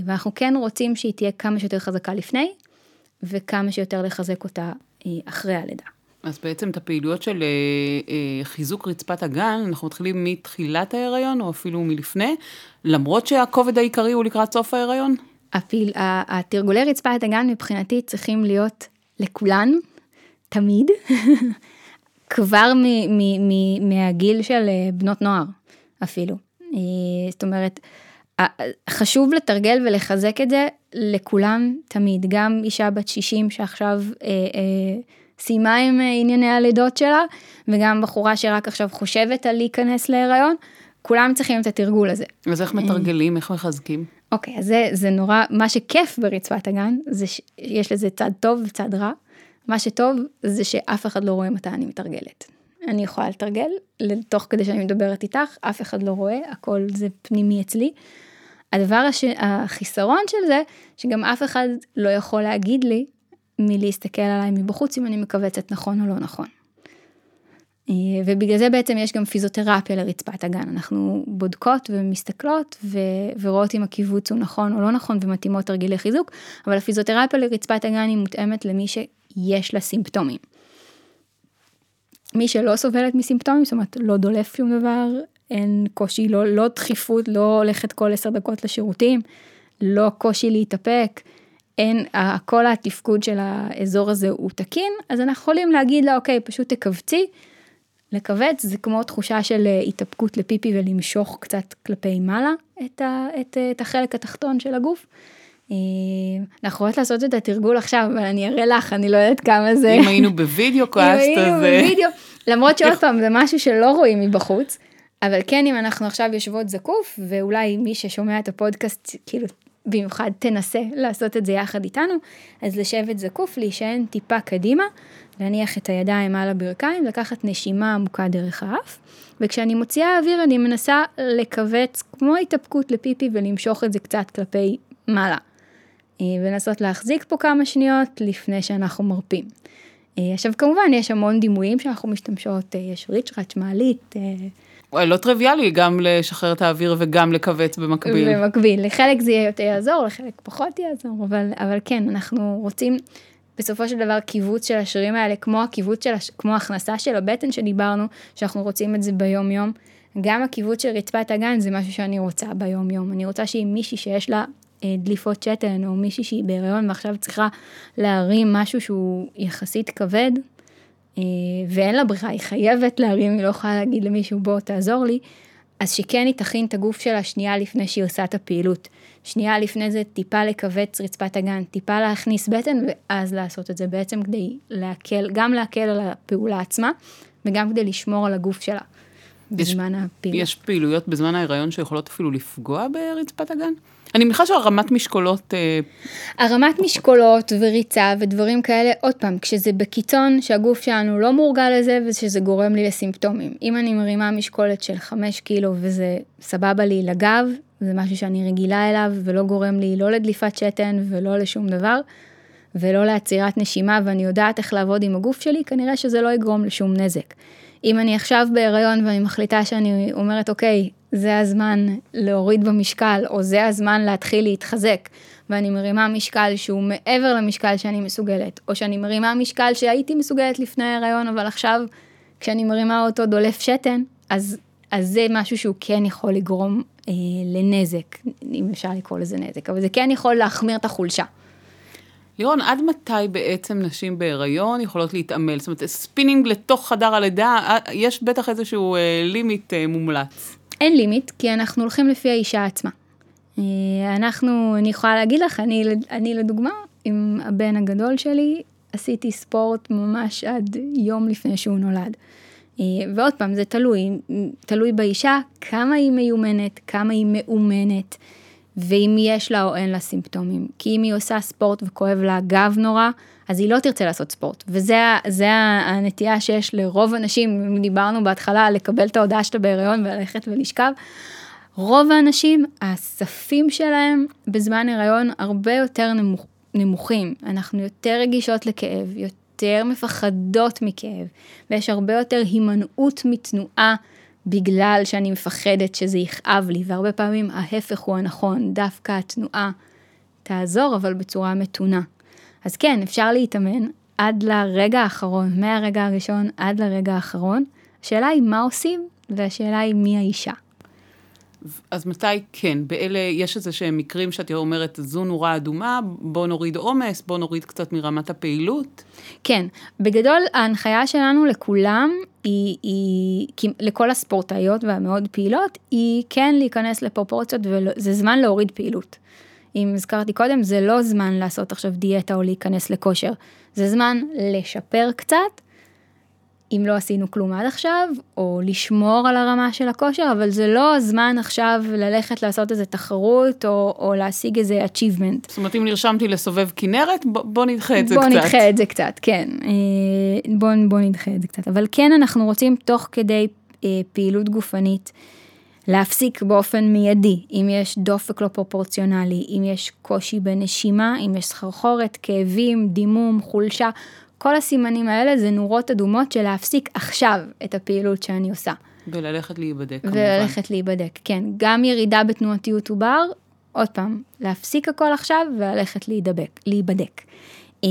ואנחנו כן רוצים שהיא תהיה כמה שיותר חזקה לפני, וכמה שיותר לחזק אותה אחרי הלידה. אז בעצם את הפעילויות של אה, אה, חיזוק רצפת הגן, אנחנו מתחילים מתחילת ההיריון, או אפילו מלפני, למרות שהכובד העיקרי הוא לקראת סוף ההיריון? הפעיל, התרגולי רצפת הגן מבחינתי צריכים להיות לכולן, תמיד, (laughs) כבר מ, מ, מ, מהגיל של בנות נוער אפילו. זאת אומרת, חשוב לתרגל ולחזק את זה לכולם תמיד, גם אישה בת 60 שעכשיו אה, אה, סיימה עם ענייני הלידות שלה, וגם בחורה שרק עכשיו חושבת על להיכנס להיריון, כולם צריכים את התרגול הזה. אז איך מתרגלים, איך מחזקים? אוקיי, okay, אז זה, זה נורא, מה שכיף ברצפת הגן, זה שיש לזה צד טוב וצד רע. מה שטוב זה שאף אחד לא רואה מתי אני מתרגלת. אני יכולה לתרגל, תוך כדי שאני מדברת איתך, אף אחד לא רואה, הכל זה פנימי אצלי. הדבר הש... החיסרון של זה, שגם אף אחד לא יכול להגיד לי מלהסתכל עליי מבחוץ אם אני מכווצת נכון או לא נכון. ובגלל זה בעצם יש גם פיזיותרפיה לרצפת הגן, אנחנו בודקות ומסתכלות ו... ורואות אם הקיבוץ הוא נכון או לא נכון ומתאימות תרגילי חיזוק, אבל הפיזיותרפיה לרצפת הגן היא מותאמת למי שיש לה סימפטומים. מי שלא סובלת מסימפטומים, זאת אומרת לא דולף שום דבר, אין קושי, לא, לא דחיפות, לא הולכת כל עשר דקות לשירותים, לא קושי להתאפק, אין, כל התפקוד של האזור הזה הוא תקין, אז אנחנו יכולים להגיד לה, אוקיי, פשוט תכווצי. לכווץ זה כמו תחושה של התאפקות לפיפי ולמשוך קצת כלפי מעלה את, ה, את, את החלק התחתון של הגוף. אנחנו יכולות לעשות את התרגול עכשיו, אבל אני אראה לך, אני לא יודעת כמה זה... אם היינו בווידאו (laughs) קאסט, אז... אם היינו בווידאו, למרות שעוד פעם, זה משהו שלא רואים מבחוץ, אבל כן, אם אנחנו עכשיו יושבות זקוף, ואולי מי ששומע את הפודקאסט, כאילו, במיוחד תנסה לעשות את זה יחד איתנו, אז לשבת זקוף, להישען טיפה קדימה, להניח את הידיים על הברכיים, לקחת נשימה עמוקה דרך האף, וכשאני מוציאה אוויר אני מנסה לכווץ כמו התאפקות לפיפי ולמשוך את זה קצת כלפי מעלה. אה, ולנסות להחזיק פה כמה שניות לפני שאנחנו מרפים. אה, עכשיו כמובן יש המון דימויים שאנחנו משתמשות, אה, יש ריצ'ראץ', מעלית. לא טריוויאלי גם לשחרר את האוויר וגם לכווץ במקביל. במקביל, לחלק זה יותר יעזור, לחלק פחות יעזור, אבל, אבל כן, אנחנו רוצים בסופו של דבר קיבוץ של השרירים האלה, כמו הקיבוץ של, הש... כמו הכנסה של הבטן שדיברנו, שאנחנו רוצים את זה ביום יום. גם הקיבוץ של רצפת הגן זה משהו שאני רוצה ביום יום. אני רוצה שאם מישהי שיש לה אה, דליפות שתן, או מישהי שהיא בהיריון ועכשיו צריכה להרים משהו שהוא יחסית כבד, ואין לה ברירה, היא חייבת להרים, היא לא יכולה להגיד למישהו בוא תעזור לי, אז שכן היא תכין את הגוף שלה שנייה לפני שהיא עושה את הפעילות. שנייה לפני זה טיפה לכווץ רצפת הגן, טיפה להכניס בטן ואז לעשות את זה בעצם כדי להקל, גם להקל על הפעולה עצמה וגם כדי לשמור על הגוף שלה בזמן יש, הפעילות. יש פעילויות בזמן ההיריון שיכולות אפילו לפגוע ברצפת הגן? אני מניחה שהרמת משקולות... אה, הרמת משקולות וריצה ודברים כאלה, עוד פעם, כשזה בקיצון שהגוף שלנו לא מורגל לזה ושזה גורם לי לסימפטומים. אם אני מרימה משקולת של 5 קילו וזה סבבה לי לגב, זה משהו שאני רגילה אליו ולא גורם לי לא לדליפת שתן ולא לשום דבר, ולא לעצירת נשימה ואני יודעת איך לעבוד עם הגוף שלי, כנראה שזה לא יגרום לשום נזק. אם אני עכשיו בהיריון ואני מחליטה שאני אומרת, אוקיי, זה הזמן להוריד במשקל, או זה הזמן להתחיל להתחזק, ואני מרימה משקל שהוא מעבר למשקל שאני מסוגלת, או שאני מרימה משקל שהייתי מסוגלת לפני ההיריון, אבל עכשיו, כשאני מרימה אותו דולף שתן, אז, אז זה משהו שהוא כן יכול לגרום אה, לנזק, אם אפשר לקרוא לזה נזק, אבל זה כן יכול להחמיר את החולשה. לירון, עד מתי בעצם נשים בהיריון יכולות להתעמל? זאת אומרת, ספינינג לתוך חדר הלידה, אה, יש בטח איזשהו אה, limit אה, מומלץ. אין לימיט, כי אנחנו הולכים לפי האישה עצמה. אה, אנחנו, אני יכולה להגיד לך, אני, אני לדוגמה, עם הבן הגדול שלי, עשיתי ספורט ממש עד יום לפני שהוא נולד. אה, ועוד פעם, זה תלוי, תלוי באישה, כמה היא מיומנת, כמה היא מאומנת. ואם יש לה או אין לה סימפטומים. כי אם היא עושה ספורט וכואב לה גב נורא, אז היא לא תרצה לעשות ספורט. וזה הנטייה שיש לרוב הנשים, אם דיברנו בהתחלה לקבל את ההודעה שאתה בהיריון וללכת ולשכב, רוב האנשים, הספים שלהם בזמן הריון הרבה יותר נמוכ, נמוכים. אנחנו יותר רגישות לכאב, יותר מפחדות מכאב, ויש הרבה יותר הימנעות מתנועה. בגלל שאני מפחדת שזה יכאב לי, והרבה פעמים ההפך הוא הנכון, דווקא התנועה תעזור, אבל בצורה מתונה. אז כן, אפשר להתאמן עד לרגע האחרון, מהרגע הראשון עד לרגע האחרון. השאלה היא מה עושים, והשאלה היא מי האישה. אז מתי כן? באלה, יש איזה שהם מקרים שאת אומרת, זו נורה אדומה, בוא נוריד עומס, בוא נוריד קצת מרמת הפעילות? כן, בגדול ההנחיה שלנו לכולם, היא, היא לכל הספורטאיות והמאוד פעילות, היא כן להיכנס לפרופורציות, וזה זמן להוריד פעילות. אם הזכרתי קודם, זה לא זמן לעשות עכשיו דיאטה או להיכנס לכושר, זה זמן לשפר קצת, אם לא עשינו כלום עד עכשיו, או לשמור על הרמה של הכושר, אבל זה לא הזמן עכשיו ללכת לעשות איזה תחרות, או, או להשיג איזה achievement. זאת אומרת, אם נרשמתי לסובב כנרת, בוא, בוא נדחה את זה בוא קצת. בוא נדחה את זה קצת, כן. אה, בוא, בוא נדחה את זה קצת. אבל כן, אנחנו רוצים תוך כדי אה, פעילות גופנית, להפסיק באופן מיידי, אם יש דופק לא פרופורציונלי, אם יש קושי בנשימה, אם יש סחרחורת, כאבים, דימום, חולשה, כל הסימנים האלה זה נורות אדומות של להפסיק עכשיו את הפעילות שאני עושה. וללכת להיבדק כמובן. וללכת להיבדק, כן. גם ירידה בתנועתיות עובר, עוד פעם, להפסיק הכל עכשיו וללכת להידבק, להיבדק. אה,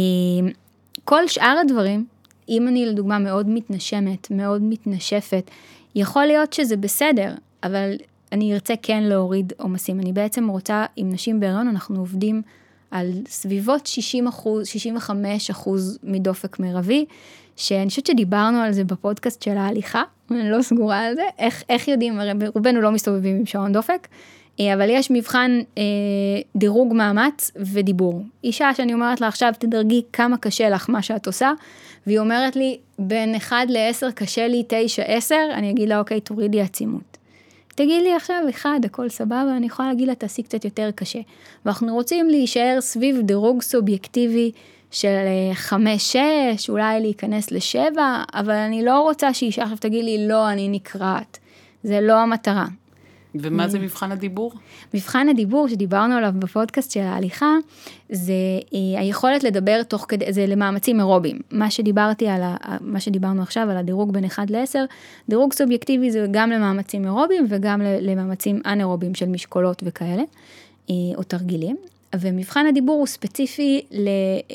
כל שאר הדברים, אם אני לדוגמה מאוד מתנשמת, מאוד מתנשפת, יכול להיות שזה בסדר, אבל אני ארצה כן להוריד עומסים. אני בעצם רוצה, עם נשים בהריון אנחנו עובדים על סביבות 60 אחוז, 65 אחוז מדופק מרבי, שאני חושבת שדיברנו על זה בפודקאסט של ההליכה, (laughs) אני לא סגורה על זה, איך, איך יודעים, הרי רובנו לא מסתובבים עם שעון דופק, אה, אבל יש מבחן אה, דירוג מאמץ ודיבור. אישה שאני אומרת לה עכשיו תדרגי כמה קשה לך מה שאת עושה, והיא אומרת לי בין 1 ל-10 קשה לי 9-10, אני אגיד לה אוקיי תורידי עצימות. תגיד לי עכשיו אחד, הכל סבבה, אני יכולה להגיד לה תעשי קצת יותר קשה. ואנחנו רוצים להישאר סביב דירוג סובייקטיבי של 5-6, אולי להיכנס ל-7, אבל אני לא רוצה שאישה עכשיו תגיד לי לא, אני נקרעת. זה לא המטרה. ומה זה מבחן הדיבור? מבחן הדיבור שדיברנו עליו בפודקאסט של ההליכה, זה אה, היכולת לדבר תוך כדי, זה למאמצים אירובים. מה שדיברתי על, ה, מה שדיברנו עכשיו על הדירוג בין 1 ל-10, דירוג סובייקטיבי זה גם למאמצים אירובים וגם למאמצים אנאירובים של משקולות וכאלה, אה, או תרגילים. ומבחן הדיבור הוא ספציפי ל,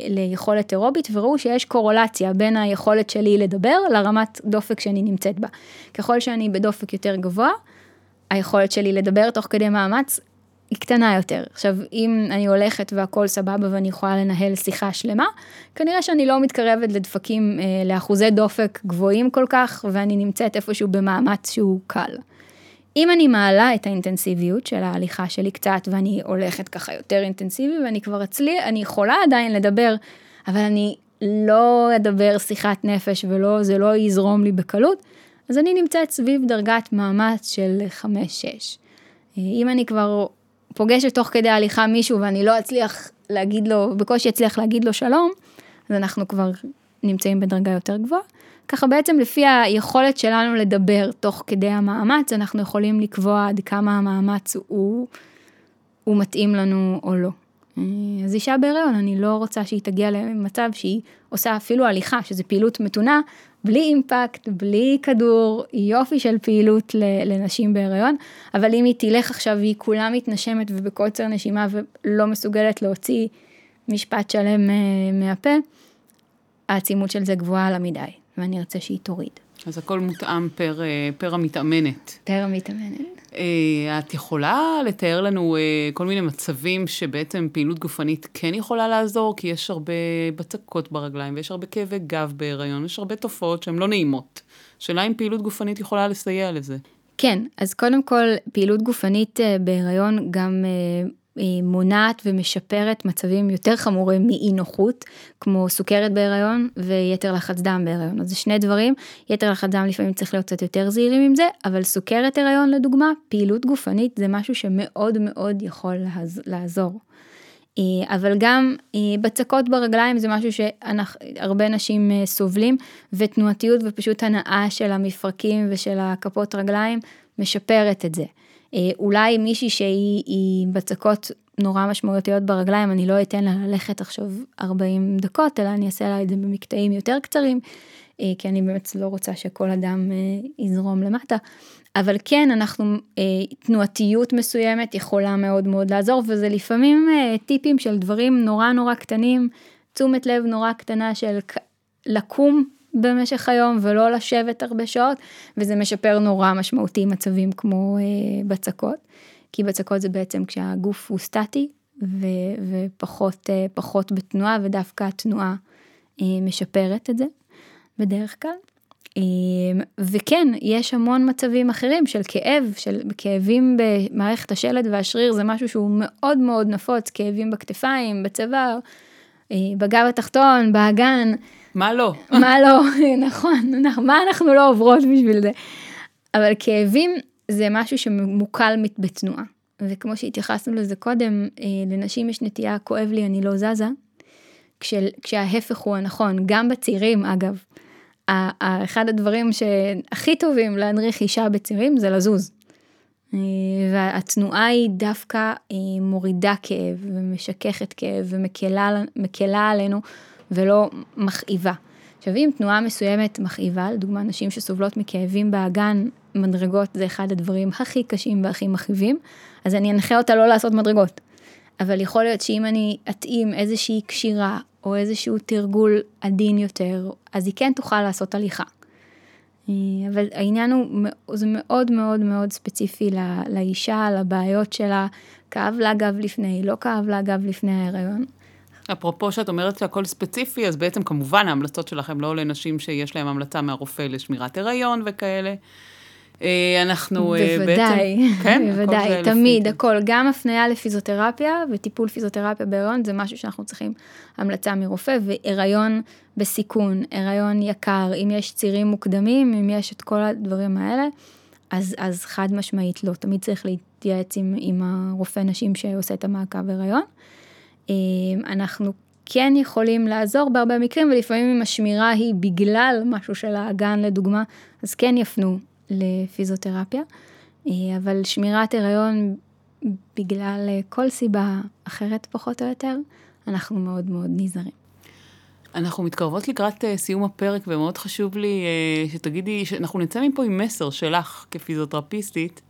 ליכולת אירובית, וראו שיש קורולציה בין היכולת שלי לדבר לרמת דופק שאני נמצאת בה. ככל שאני בדופק יותר גבוה, היכולת שלי לדבר תוך כדי מאמץ היא קטנה יותר. עכשיו, אם אני הולכת והכל סבבה ואני יכולה לנהל שיחה שלמה, כנראה שאני לא מתקרבת לדפקים, אה, לאחוזי דופק גבוהים כל כך, ואני נמצאת איפשהו במאמץ שהוא קל. אם אני מעלה את האינטנסיביות של ההליכה שלי קצת, ואני הולכת ככה יותר אינטנסיבי, ואני כבר אצלי, אני יכולה עדיין לדבר, אבל אני לא אדבר שיחת נפש ולא, זה לא יזרום לי בקלות, אז אני נמצאת סביב דרגת מאמץ של 5-6. אם אני כבר פוגשת תוך כדי הליכה מישהו ואני לא אצליח להגיד לו, בקושי אצליח להגיד לו שלום, אז אנחנו כבר נמצאים בדרגה יותר גבוהה. ככה בעצם לפי היכולת שלנו לדבר תוך כדי המאמץ, אנחנו יכולים לקבוע עד כמה המאמץ הוא, הוא מתאים לנו או לא. אז אישה בהיריון, אני לא רוצה שהיא תגיע למצב שהיא עושה אפילו הליכה, שזו פעילות מתונה, בלי אימפקט, בלי כדור, יופי של פעילות לנשים בהיריון, אבל אם היא תלך עכשיו והיא כולה מתנשמת ובקוצר נשימה ולא מסוגלת להוציא משפט שלם אה, מהפה, העצימות של זה גבוהה לה מדי, ואני ארצה שהיא תוריד. אז הכל מותאם פר, אה, פר המתאמנת. פר המתאמנת. אה, את יכולה לתאר לנו כל מיני מצבים שבעצם פעילות גופנית כן יכולה לעזור? כי יש הרבה בצקות ברגליים ויש הרבה כאבי גב בהיריון, יש הרבה תופעות שהן לא נעימות. שאלה אם פעילות גופנית יכולה לסייע לזה. כן, אז קודם כל, פעילות גופנית בהיריון גם מונעת ומשפרת מצבים יותר חמורים מאי נוחות, כמו סוכרת בהיריון ויתר לחץ דם בהיריון. אז זה שני דברים, יתר לחץ דם לפעמים צריך להיות קצת יותר זהירים עם זה, אבל סוכרת הריון לדוגמה, פעילות גופנית זה משהו שמאוד מאוד יכול לעזור. אה, אבל גם אה, בצקות ברגליים זה משהו שהרבה נשים אה, סובלים, ותנועתיות ופשוט הנאה של המפרקים ושל הכפות רגליים משפרת את זה. אה, אולי מישהי שהיא בצקות נורא משמעותיות ברגליים, אני לא אתן לה ללכת עכשיו 40 דקות, אלא אני אעשה לה את זה במקטעים יותר קצרים, אה, כי אני באמת לא רוצה שכל אדם אה, יזרום למטה. אבל כן, אנחנו, תנועתיות מסוימת יכולה מאוד מאוד לעזור, וזה לפעמים טיפים של דברים נורא נורא קטנים, תשומת לב נורא קטנה של לקום במשך היום ולא לשבת הרבה שעות, וזה משפר נורא משמעותי מצבים כמו אה, בצקות, כי בצקות זה בעצם כשהגוף הוא סטטי ו, ופחות אה, פחות בתנועה, ודווקא התנועה אה, משפרת את זה בדרך כלל. אה, וכן, יש המון מצבים אחרים של כאב, של כאבים במערכת השלד והשריר, זה משהו שהוא מאוד מאוד נפוץ, כאבים בכתפיים, בצוואר, אה, בגב התחתון, באגן. מה לא? מה לא, (laughs) נכון, מה אנחנו לא עוברות בשביל זה. אבל כאבים זה משהו שמוקל בתנועה. וכמו שהתייחסנו לזה קודם, אה, לנשים יש נטייה, כואב לי, אני לא זזה. כשל, כשההפך הוא הנכון, גם בצעירים אגב. אחד הדברים שהכי טובים להנריך אישה בצעירים זה לזוז. אה, והתנועה היא דווקא אה, מורידה כאב ומשככת כאב ומקלה עלינו ולא מכאיבה. עכשיו אם תנועה מסוימת מכאיבה, לדוגמה נשים שסובלות מכאבים באגן, מדרגות זה אחד הדברים הכי קשים והכי מכאיבים, אז אני אנחה אותה לא לעשות מדרגות. אבל יכול להיות שאם אני אתאים איזושהי קשירה או איזשהו תרגול עדין יותר, אז היא כן תוכל לעשות הליכה. אה, אבל העניין הוא, זה מאוד מאוד מאוד ספציפי לאישה, לבעיות שלה, כאב לה גב לפני, לא כאב לה גב לפני ההיריון. אפרופו שאת אומרת שהכל ספציפי, אז בעצם כמובן ההמלצות שלכם לא לנשים שיש להן המלצה מהרופא לשמירת הריון וכאלה, אה, אנחנו אה, בוודאי, בעצם... כן, הכל בוודאי, תמיד, לפי- הכל, גם הפניה לפיזיותרפיה וטיפול פיזיותרפיה בהיריון זה משהו שאנחנו צריכים המלצה מרופא, והיריון בסיכון, הריון יקר, אם יש צירים מוקדמים, אם יש את כל הדברים האלה, אז, אז חד משמעית לא, תמיד צריך להתייעץ עם, עם הרופא נשים שעושה את המעקב הריון. אה, אנחנו כן יכולים לעזור בהרבה מקרים, ולפעמים אם השמירה היא בגלל משהו של האגן לדוגמה, אז כן יפנו לפיזיותרפיה. אה, אבל שמירת הריון בגלל אה, כל סיבה אחרת פחות או יותר, אנחנו מאוד מאוד נזהרים. אנחנו מתקרבות לקראת אה, סיום הפרק, ומאוד חשוב לי שתגידי, שאנחנו נצא מפה עם מסר שלך כפיזיותרפיסטית,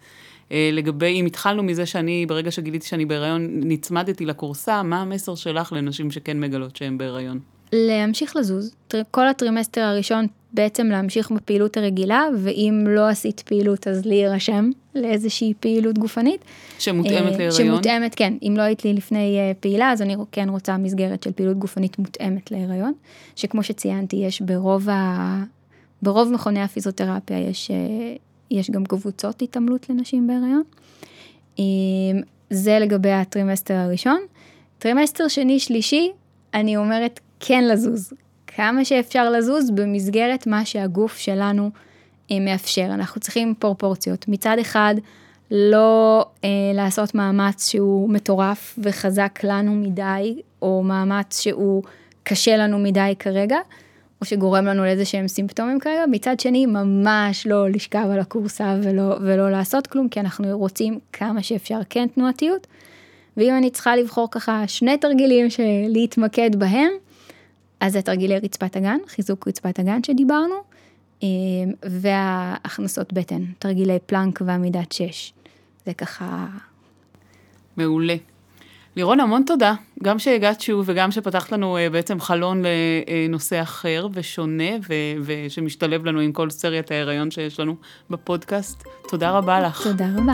לגבי, אם התחלנו מזה שאני, ברגע שגיליתי שאני בהיריון, נצמדתי לכורסה, מה המסר שלך לנשים שכן מגלות שהן בהיריון? להמשיך לזוז, כל הטרימסטר הראשון בעצם להמשיך בפעילות הרגילה, ואם לא עשית פעילות אז להירשם לאיזושהי פעילות גופנית. שמותאמת אה, להיריון? שמותאמת, כן. אם לא היית לי לפני אה, פעילה, אז אני כן רוצה מסגרת של פעילות גופנית מותאמת להיריון, שכמו שציינתי, יש ברוב, ה... ברוב מכוני הפיזיותרפיה, יש, אה, יש גם קבוצות התעמלות לנשים בהיריון. אה, זה לגבי הטרימסטר הראשון. טרימסטר שני, שלישי, אני אומרת כן לזוז. כמה שאפשר לזוז במסגרת מה שהגוף שלנו אה, מאפשר. אנחנו צריכים פרופורציות. מצד אחד, לא אה, לעשות מאמץ שהוא מטורף וחזק לנו מדי, או מאמץ שהוא קשה לנו מדי כרגע, או שגורם לנו לאיזה שהם סימפטומים כרגע. מצד שני, ממש לא לשכב על הכורסה ולא, ולא לעשות כלום, כי אנחנו רוצים כמה שאפשר כן תנועתיות. ואם אני צריכה לבחור ככה שני תרגילים שלהתמקד בהם, אז זה תרגילי רצפת הגן, חיזוק רצפת הגן שדיברנו, אה, והכנסות בטן, תרגילי פלנק ועמידת שש. זה ככה, מעולה. לירון, המון תודה, גם שהגעת שוב וגם שפתחת לנו אה, בעצם חלון לנושא אחר ושונה ו- ושמשתלב לנו עם כל סריית ההיריון שיש לנו בפודקאסט. תודה רבה לך. תודה רבה.